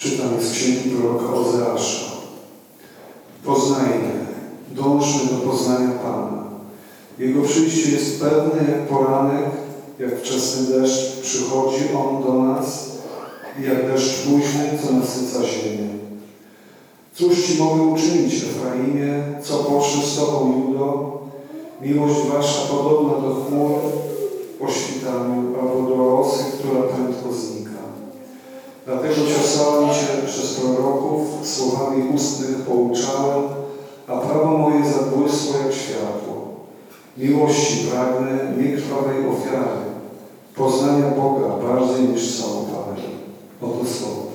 Czytamy z księgi proroka Ozeasza. Poznajmy, dążmy do poznania Pana. Jego przyjście jest pewne jak poranek, jak wczesny deszcz. Przychodzi On do nas i jak deszcz późny, co nasyca ziemię. Cóż Ci mogę uczynić, Efraimie, co poszły z Tobą, Judo? Miłość Wasza podobna do chmur po świtaniu albo do rosy, która prędko znika. Dlatego ciosałem Cię przez proroków, słowami ustnych pouczałem, a prawo moje zabłysło jak światło. Miłości pragnę, niekrwawej ofiary, poznania Boga bardziej niż parę. Oto Słowo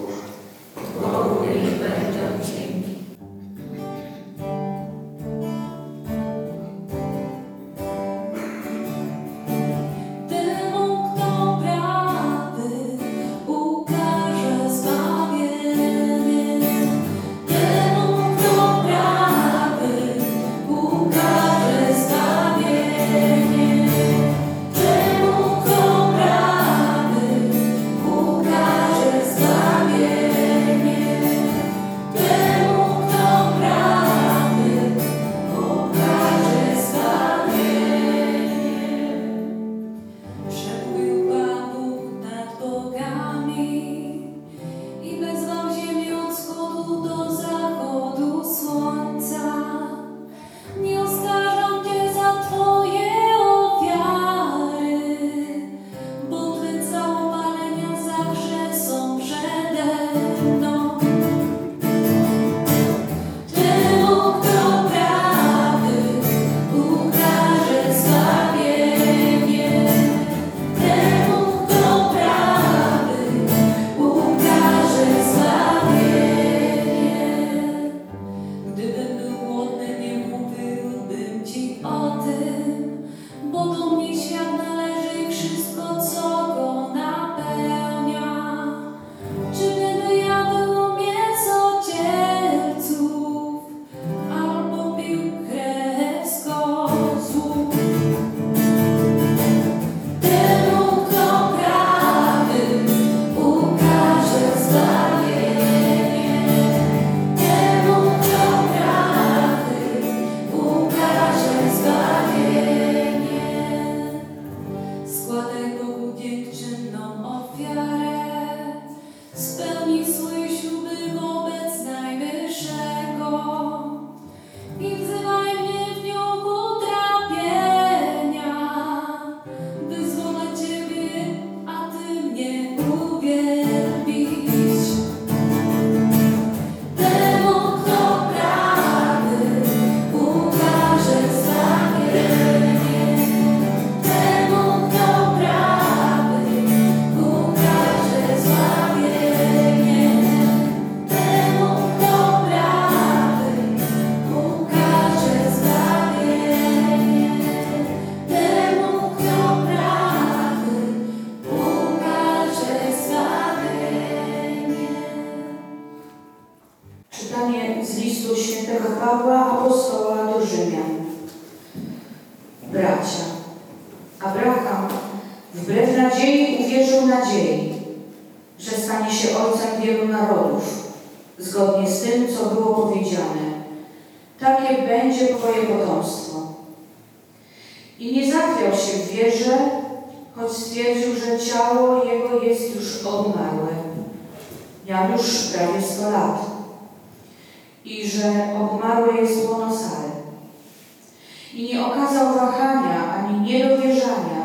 Czytanie z listu świętego Pawła apostoła do Rzymian. Bracia, Abraham wbrew nadziei uwierzył nadziei, że stanie się ojcem wielu narodów, zgodnie z tym, co było powiedziane. Takie będzie Twoje potomstwo. I nie zachwiał się w wierze, choć stwierdził, że ciało jego jest już obmarłe. Miał już prawie 100 lat i że obmarłe jest łono Sary. I nie okazał wahania ani niedowierzania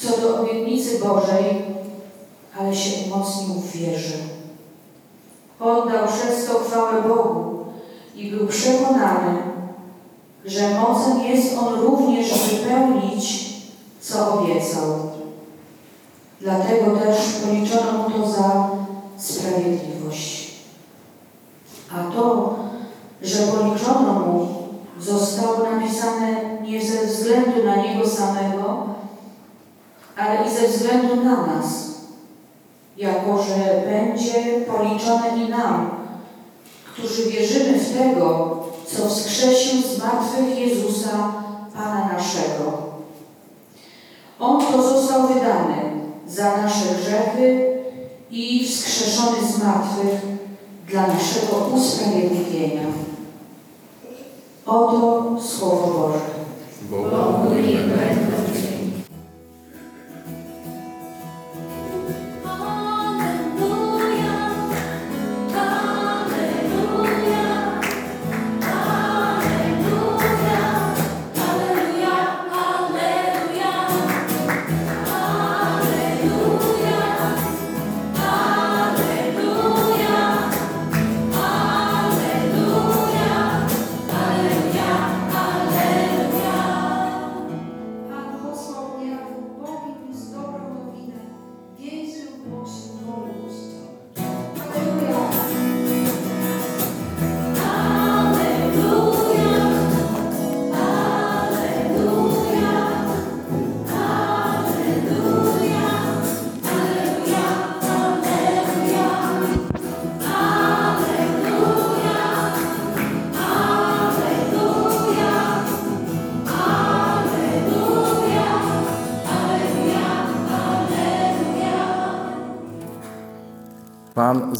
co do obietnicy Bożej, ale się umocnił w wierze. Oddał przez to chwałę Bogu i był przekonany, że mocen jest On również wypełnić, co obiecał. Dlatego też policzono mu to za sprawiedliwość. A to, że policzono mu, zostało napisane nie ze względu na niego samego, ale i ze względu na nas, jako że będzie policzone i nam, którzy wierzymy w tego, co wskrzesił z martwych Jezusa, Pana naszego. On to został wydany za nasze grzechy i wskrzeszony z martwych dla naszego usprawiedliwienia. Oto Słowo Boże. Bogu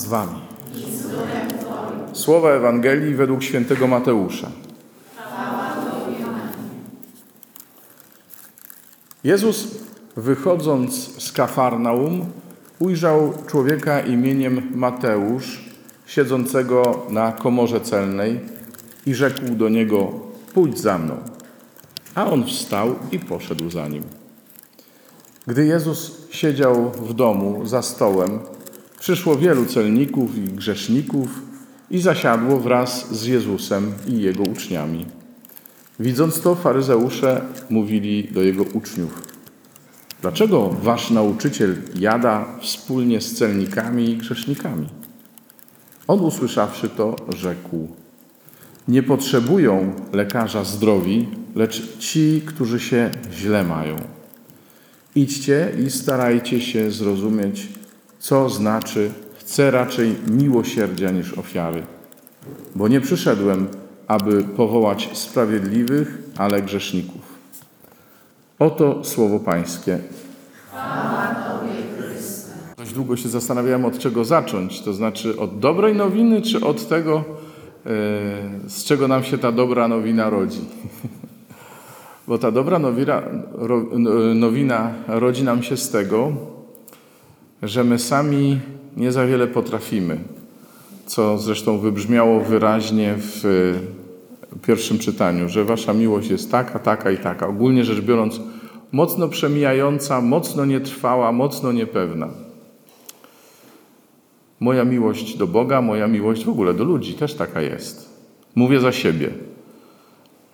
z wami. Słowa Ewangelii według świętego Mateusza. Jezus, wychodząc z Kafarnaum, ujrzał człowieka imieniem Mateusz, siedzącego na komorze celnej i rzekł do niego: Pójdź za mną. A on wstał i poszedł za nim. Gdy Jezus siedział w domu za stołem, przyszło wielu celników i grzeszników i zasiadło wraz z Jezusem i jego uczniami. Widząc to, faryzeusze mówili do jego uczniów: Dlaczego wasz nauczyciel jada wspólnie z celnikami i grzesznikami? On usłyszawszy to, rzekł: Nie potrzebują lekarza zdrowi, lecz ci, którzy się źle mają. Idźcie i starajcie się zrozumieć, co znaczy chcę raczej miłosierdzia niż ofiary. Bo nie przyszedłem, aby powołać sprawiedliwych, ale grzeszników. Oto słowo Pańskie. Dość długo się zastanawiałem, od czego zacząć. To znaczy od dobrej nowiny, czy od tego, e, z czego nam się ta dobra nowina rodzi. Bo ta dobra nowina, ro, nowina rodzi nam się z tego, że my sami nie za wiele potrafimy, co zresztą wybrzmiało wyraźnie w pierwszym czytaniu, że wasza miłość jest taka, taka i taka. Ogólnie rzecz biorąc, mocno przemijająca, mocno nietrwała, mocno niepewna. Moja miłość do Boga, moja miłość w ogóle do ludzi też taka jest. Mówię za siebie.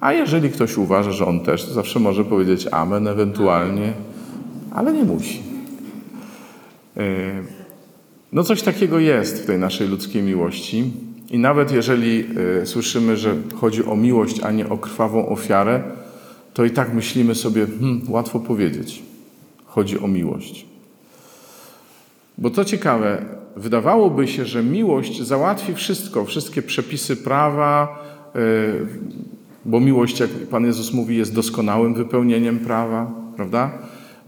A jeżeli ktoś uważa, że on też, to zawsze może powiedzieć amen ewentualnie, ale nie musi. Yy, No coś takiego jest w tej naszej ludzkiej miłości. I nawet jeżeli y, słyszymy, że chodzi o miłość, a nie o krwawą ofiarę, to i tak myślimy sobie, hmm, łatwo powiedzieć. Chodzi o miłość. Bo to ciekawe, wydawałoby się, że miłość załatwi wszystko, wszystkie przepisy prawa, y, bo miłość, jak Pan Jezus mówi, jest doskonałym wypełnieniem prawa, prawda?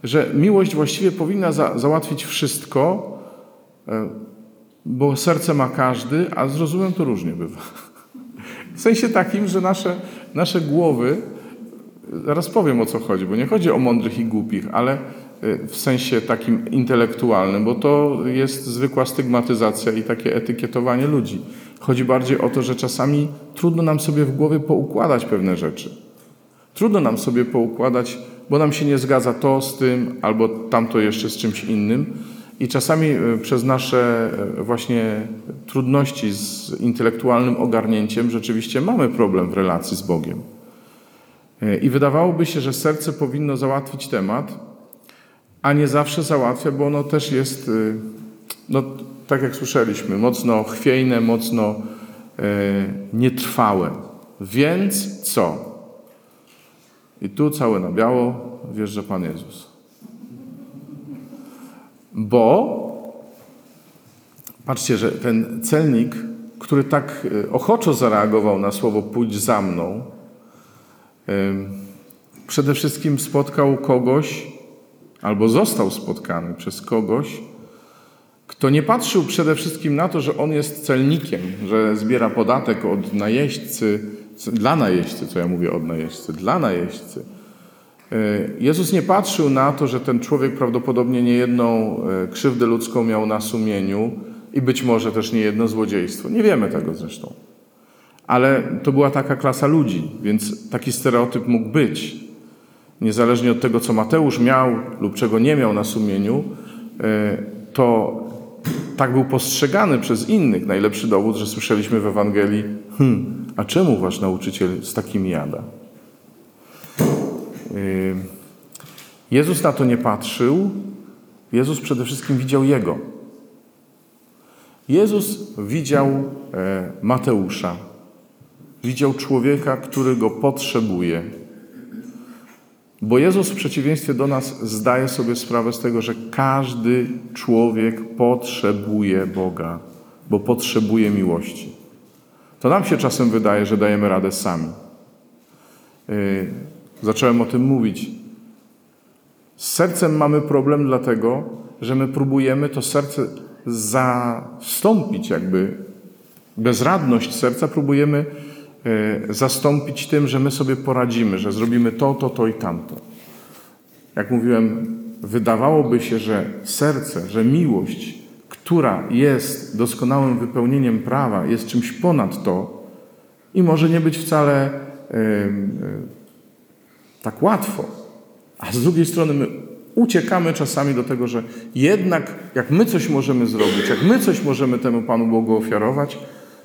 Że miłość właściwie powinna za, załatwić wszystko, y, bo serce ma każdy, a z rozumem to różnie bywa. W sensie takim, że nasze, nasze głowy, zaraz powiem o co chodzi, bo nie chodzi o mądrych i głupich, ale y, w sensie takim intelektualnym, bo to jest zwykła stygmatyzacja i takie etykietowanie ludzi. Chodzi bardziej o to, że czasami trudno nam sobie w głowie poukładać pewne rzeczy. Trudno nam sobie poukładać, bo nam się nie zgadza to z tym, albo tamto jeszcze z czymś innym. I czasami y, przez nasze y, właśnie trudności z intelektualnym ogarnięciem rzeczywiście mamy problem w relacji z Bogiem. Y, I wydawałoby się, że serce powinno załatwić temat, a nie zawsze załatwia, bo ono też jest, no, tak jak słyszeliśmy, mocno chwiejne, mocno nietrwałe. Więc co? I tu całe na biało wjeżdża Pan Jezus. Bo patrzcie, że ten celnik, który tak y, ochoczo zareagował na słowo pójdź za mną, ym, przede wszystkim spotkał kogoś, albo został spotkany przez kogoś, to nie patrzył przede wszystkim na to, że on jest celnikiem, że zbiera podatek od najeźdźcy, dla najeźdźcy, co ja mówię od najeźdźcy, dla najeźdźcy. E, Jezus nie patrzył na to, że ten człowiek prawdopodobnie niejedną e, krzywdę ludzką miał na sumieniu i być może też niejedno złodziejstwo. Nie wiemy tego zresztą. Ale to była taka klasa ludzi, więc taki stereotyp mógł być. Niezależnie od tego, co Mateusz miał lub czego nie miał na sumieniu, e, to tak był postrzegany przez innych. Najlepszy dowód, że słyszeliśmy w Ewangelii, hm, a czemu wasz nauczyciel z takimi jada? Yy, Jezus na to nie patrzył. Jezus przede wszystkim widział Jego. Jezus widział e, Mateusza. Widział człowieka, który go potrzebuje. Bo Jezus w przeciwieństwie do nas zdaje sobie sprawę z tego, że każdy człowiek potrzebuje Boga, bo potrzebuje miłości. To nam się czasem wydaje, że dajemy radę sami. Yy, Zacząłem o tym mówić. Z sercem mamy problem, dlatego że my próbujemy to serce zastąpić, jakby bezradność serca próbujemy e, zastąpić tym, że my sobie poradzimy, że zrobimy to, to, to i tamto. Jak mówiłem, wydawałoby się, że serce, że miłość, która jest doskonałym wypełnieniem prawa, jest czymś ponad to i może nie być wcale tak łatwo. A z drugiej strony my uciekamy czasami do tego, że jednak jak my coś możemy zrobić, jak my coś możemy temu Panu Bogu ofiarować,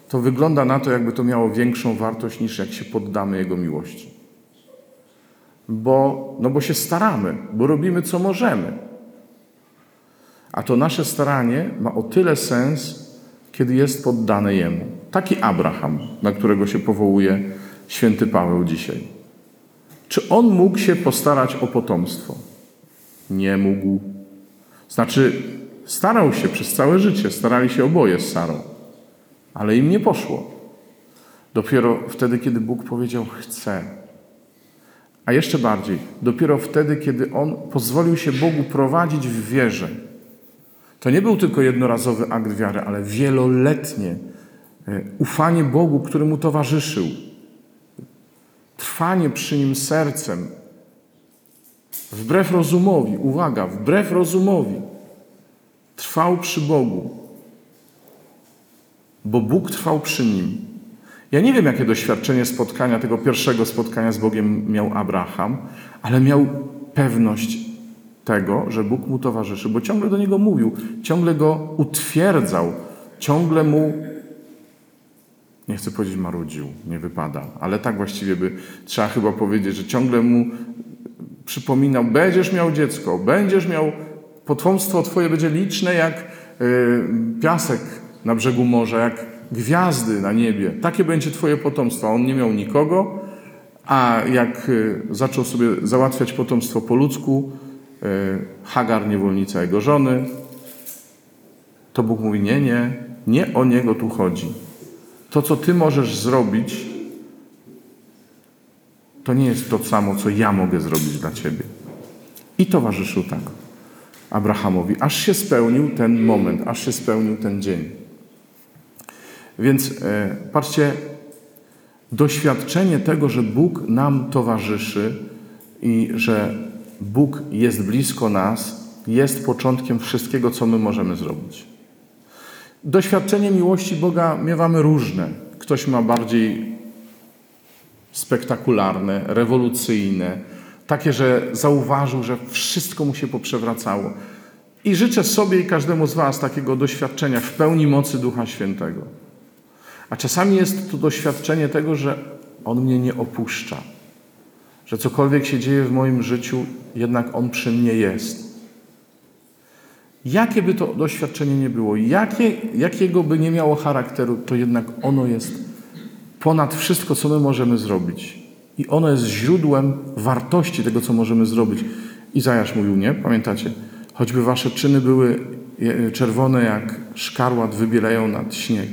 to wygląda na to, jakby to miało większą wartość niż jak się poddamy Jego miłości. Bo, no bo się staramy, bo robimy co możemy. A to nasze staranie ma o tyle sens, kiedy jest poddane Jemu. Taki Abraham, na którego się powołuje święty Paweł dzisiaj. Czy on mógł się postarać o potomstwo? Nie mógł. Znaczy, starał się przez całe życie, starali się oboje z Sarą, ale im nie poszło. Dopiero wtedy, kiedy Bóg powiedział: Chcę. A jeszcze bardziej, dopiero wtedy, kiedy on pozwolił się Bogu prowadzić w wierze. To nie był tylko jednorazowy akt wiary, ale wieloletnie e, ufanie Bogu, który mu towarzyszył. Trwanie przy nim sercem, wbrew rozumowi, uwaga, wbrew rozumowi, trwał przy Bogu, bo Bóg trwał przy nim. Ja nie wiem, jakie doświadczenie spotkania, tego pierwszego spotkania z Bogiem miał Abraham, ale miał pewność tego, że Bóg mu towarzyszy, bo ciągle do niego mówił, ciągle go utwierdzał, ciągle mu nie chcę powiedzieć marudził, nie wypada, ale tak właściwie by trzeba chyba powiedzieć, że ciągle mu przypominał, będziesz miał dziecko, będziesz miał, potomstwo twoje będzie liczne jak y, piasek na brzegu morza, jak gwiazdy na niebie. Takie będzie twoje potomstwo. A on nie miał nikogo, a jak y, zaczął sobie załatwiać potomstwo po ludzku, Hagar, niewolnica jego żony, to Bóg mówi, nie, nie, nie o niego tu chodzi. To, co ty możesz zrobić, to nie jest to samo, co ja mogę zrobić dla ciebie. I towarzyszył tak Abrahamowi, aż się spełnił ten moment, aż się spełnił ten dzień. Więc e, patrzcie, doświadczenie tego, że Bóg nam towarzyszy i że Bóg jest blisko nas, jest początkiem wszystkiego, co my możemy zrobić. Doświadczenie miłości Boga miewamy różne. Ktoś ma bardziej spektakularne, rewolucyjne, takie, że zauważył, że wszystko mu się poprzewracało. I życzę sobie i każdemu z Was takiego doświadczenia w pełni mocy Ducha Świętego. A czasami jest to doświadczenie tego, że On mnie nie opuszcza, że cokolwiek się dzieje w moim życiu, jednak On przy mnie jest. Jakie by to doświadczenie nie było, jakie, jakiego by nie miało charakteru, to jednak ono jest ponad wszystko, co my możemy zrobić. I ono jest źródłem wartości tego, co możemy zrobić. Izajasz mówił, nie? Pamiętacie? Choćby wasze czyny były czerwone jak szkarłat, wybielają nad śnieg.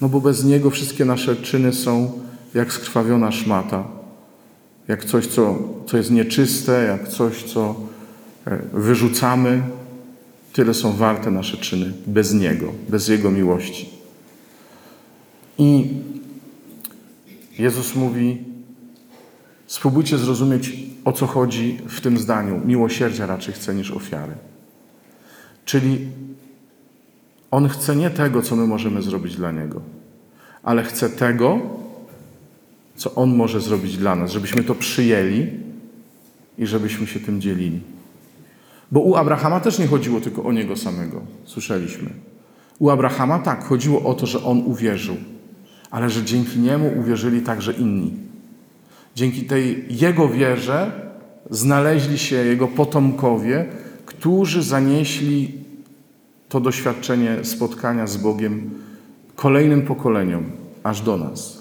No bo bez niego wszystkie nasze czyny są jak skrwawiona szmata. Jak coś, co, co jest nieczyste, jak coś, co e, wyrzucamy, Tyle są warte nasze czyny bez Niego, bez Jego miłości. I Jezus mówi: spróbujcie zrozumieć, o co chodzi w tym zdaniu. Miłosierdzia raczej chce niż ofiary. Czyli On chce nie tego, co my możemy zrobić dla Niego, ale chce tego, co On może zrobić dla nas, żebyśmy to przyjęli i żebyśmy się tym dzielili. Bo u Abrahama też nie chodziło tylko o niego samego, słyszeliśmy. U Abrahama tak, chodziło o to, że on uwierzył, ale że dzięki niemu uwierzyli także inni. Dzięki tej jego wierze znaleźli się jego potomkowie, którzy zanieśli to doświadczenie spotkania z Bogiem kolejnym pokoleniom, aż do nas.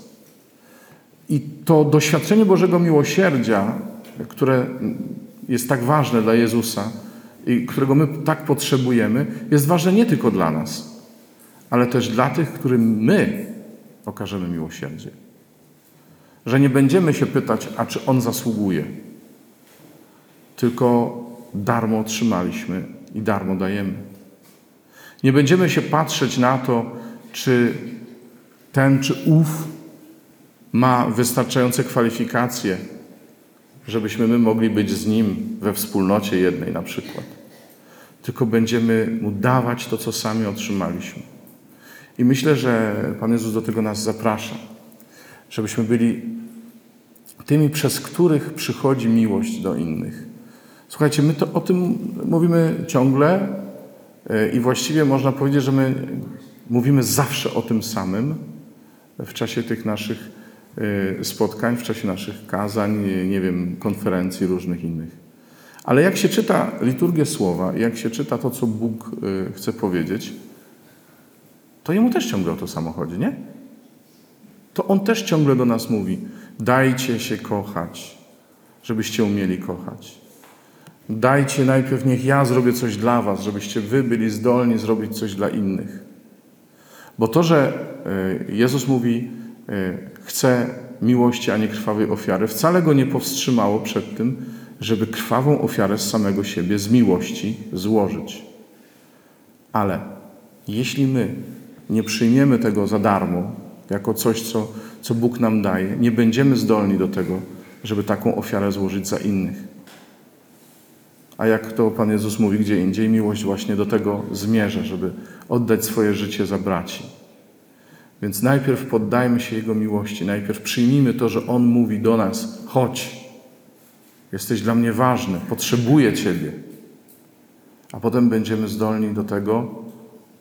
I to doświadczenie Bożego miłosierdzia, które jest tak ważne dla Jezusa i którego my tak potrzebujemy, jest ważne nie tylko dla nas, ale też dla tych, którym my okażemy miłosierdzie. Że nie będziemy się pytać, a czy on zasługuje, tylko darmo otrzymaliśmy i darmo dajemy. Nie będziemy się patrzeć na to, czy ten czy ów ma wystarczające kwalifikacje, żebyśmy my mogli być z Nim we wspólnocie jednej na przykład. Tylko będziemy Mu dawać to, co sami otrzymaliśmy. I myślę, że Pan Jezus do tego nas zaprasza, żebyśmy byli tymi, przez których przychodzi miłość do innych. Słuchajcie, my to o tym mówimy ciągle e, i właściwie można powiedzieć, że my mówimy zawsze o tym samym w czasie tych naszych spotkań, w czasie naszych kazań, nie- wiem, konferencji różnych innych. Ale jak się czyta liturgię słowa, jak się czyta to, co Bóg e, chce powiedzieć, to jemu też ciągle o to samo chodzi, nie? To on też ciągle do nas mówi: dajcie się kochać, żebyście umieli kochać. Dajcie najpierw, niech ja zrobię coś dla Was, żebyście Wy byli zdolni zrobić coś dla innych. Bo to, że e, Jezus mówi, chce miłości, a nie krwawej ofiary, wcale go nie powstrzymało przed tym, żeby krwawą ofiarę z samego siebie, z miłości złożyć. Ale jeśli my nie przyjmiemy tego za darmo, jako coś, co, co Bóg nam daje, nie będziemy zdolni do tego, żeby taką ofiarę złożyć za innych. A jak to Pan Jezus mówi gdzie indziej, miłość właśnie do tego zmierza, żeby oddać swoje życie za braci. Więc najpierw poddajmy się Jego miłości, najpierw przyjmijmy to, że On mówi do nas: chodź, jesteś dla mnie ważny, potrzebuję Ciebie. A potem będziemy zdolni do tego,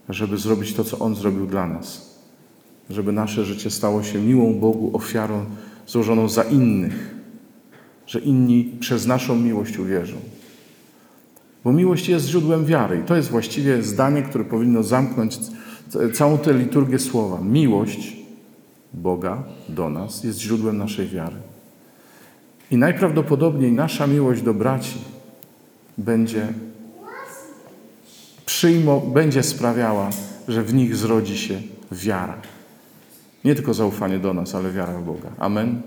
żeby zrobić to, co On zrobił dla nas. Żeby nasze życie stało się miłą Bogu ofiarą złożoną za innych, że inni przez naszą miłość uwierzą. Bo miłość jest źródłem wiary. I to jest właściwie zdanie, które powinno zamknąć całą tę liturgię słowa. Miłość Boga do nas jest źródłem naszej wiary. I najprawdopodobniej nasza miłość do braci będzie przyjmo, będzie sprawiała, że w nich zrodzi się wiara. Nie tylko zaufanie do nas, ale wiara w Boga. Amen.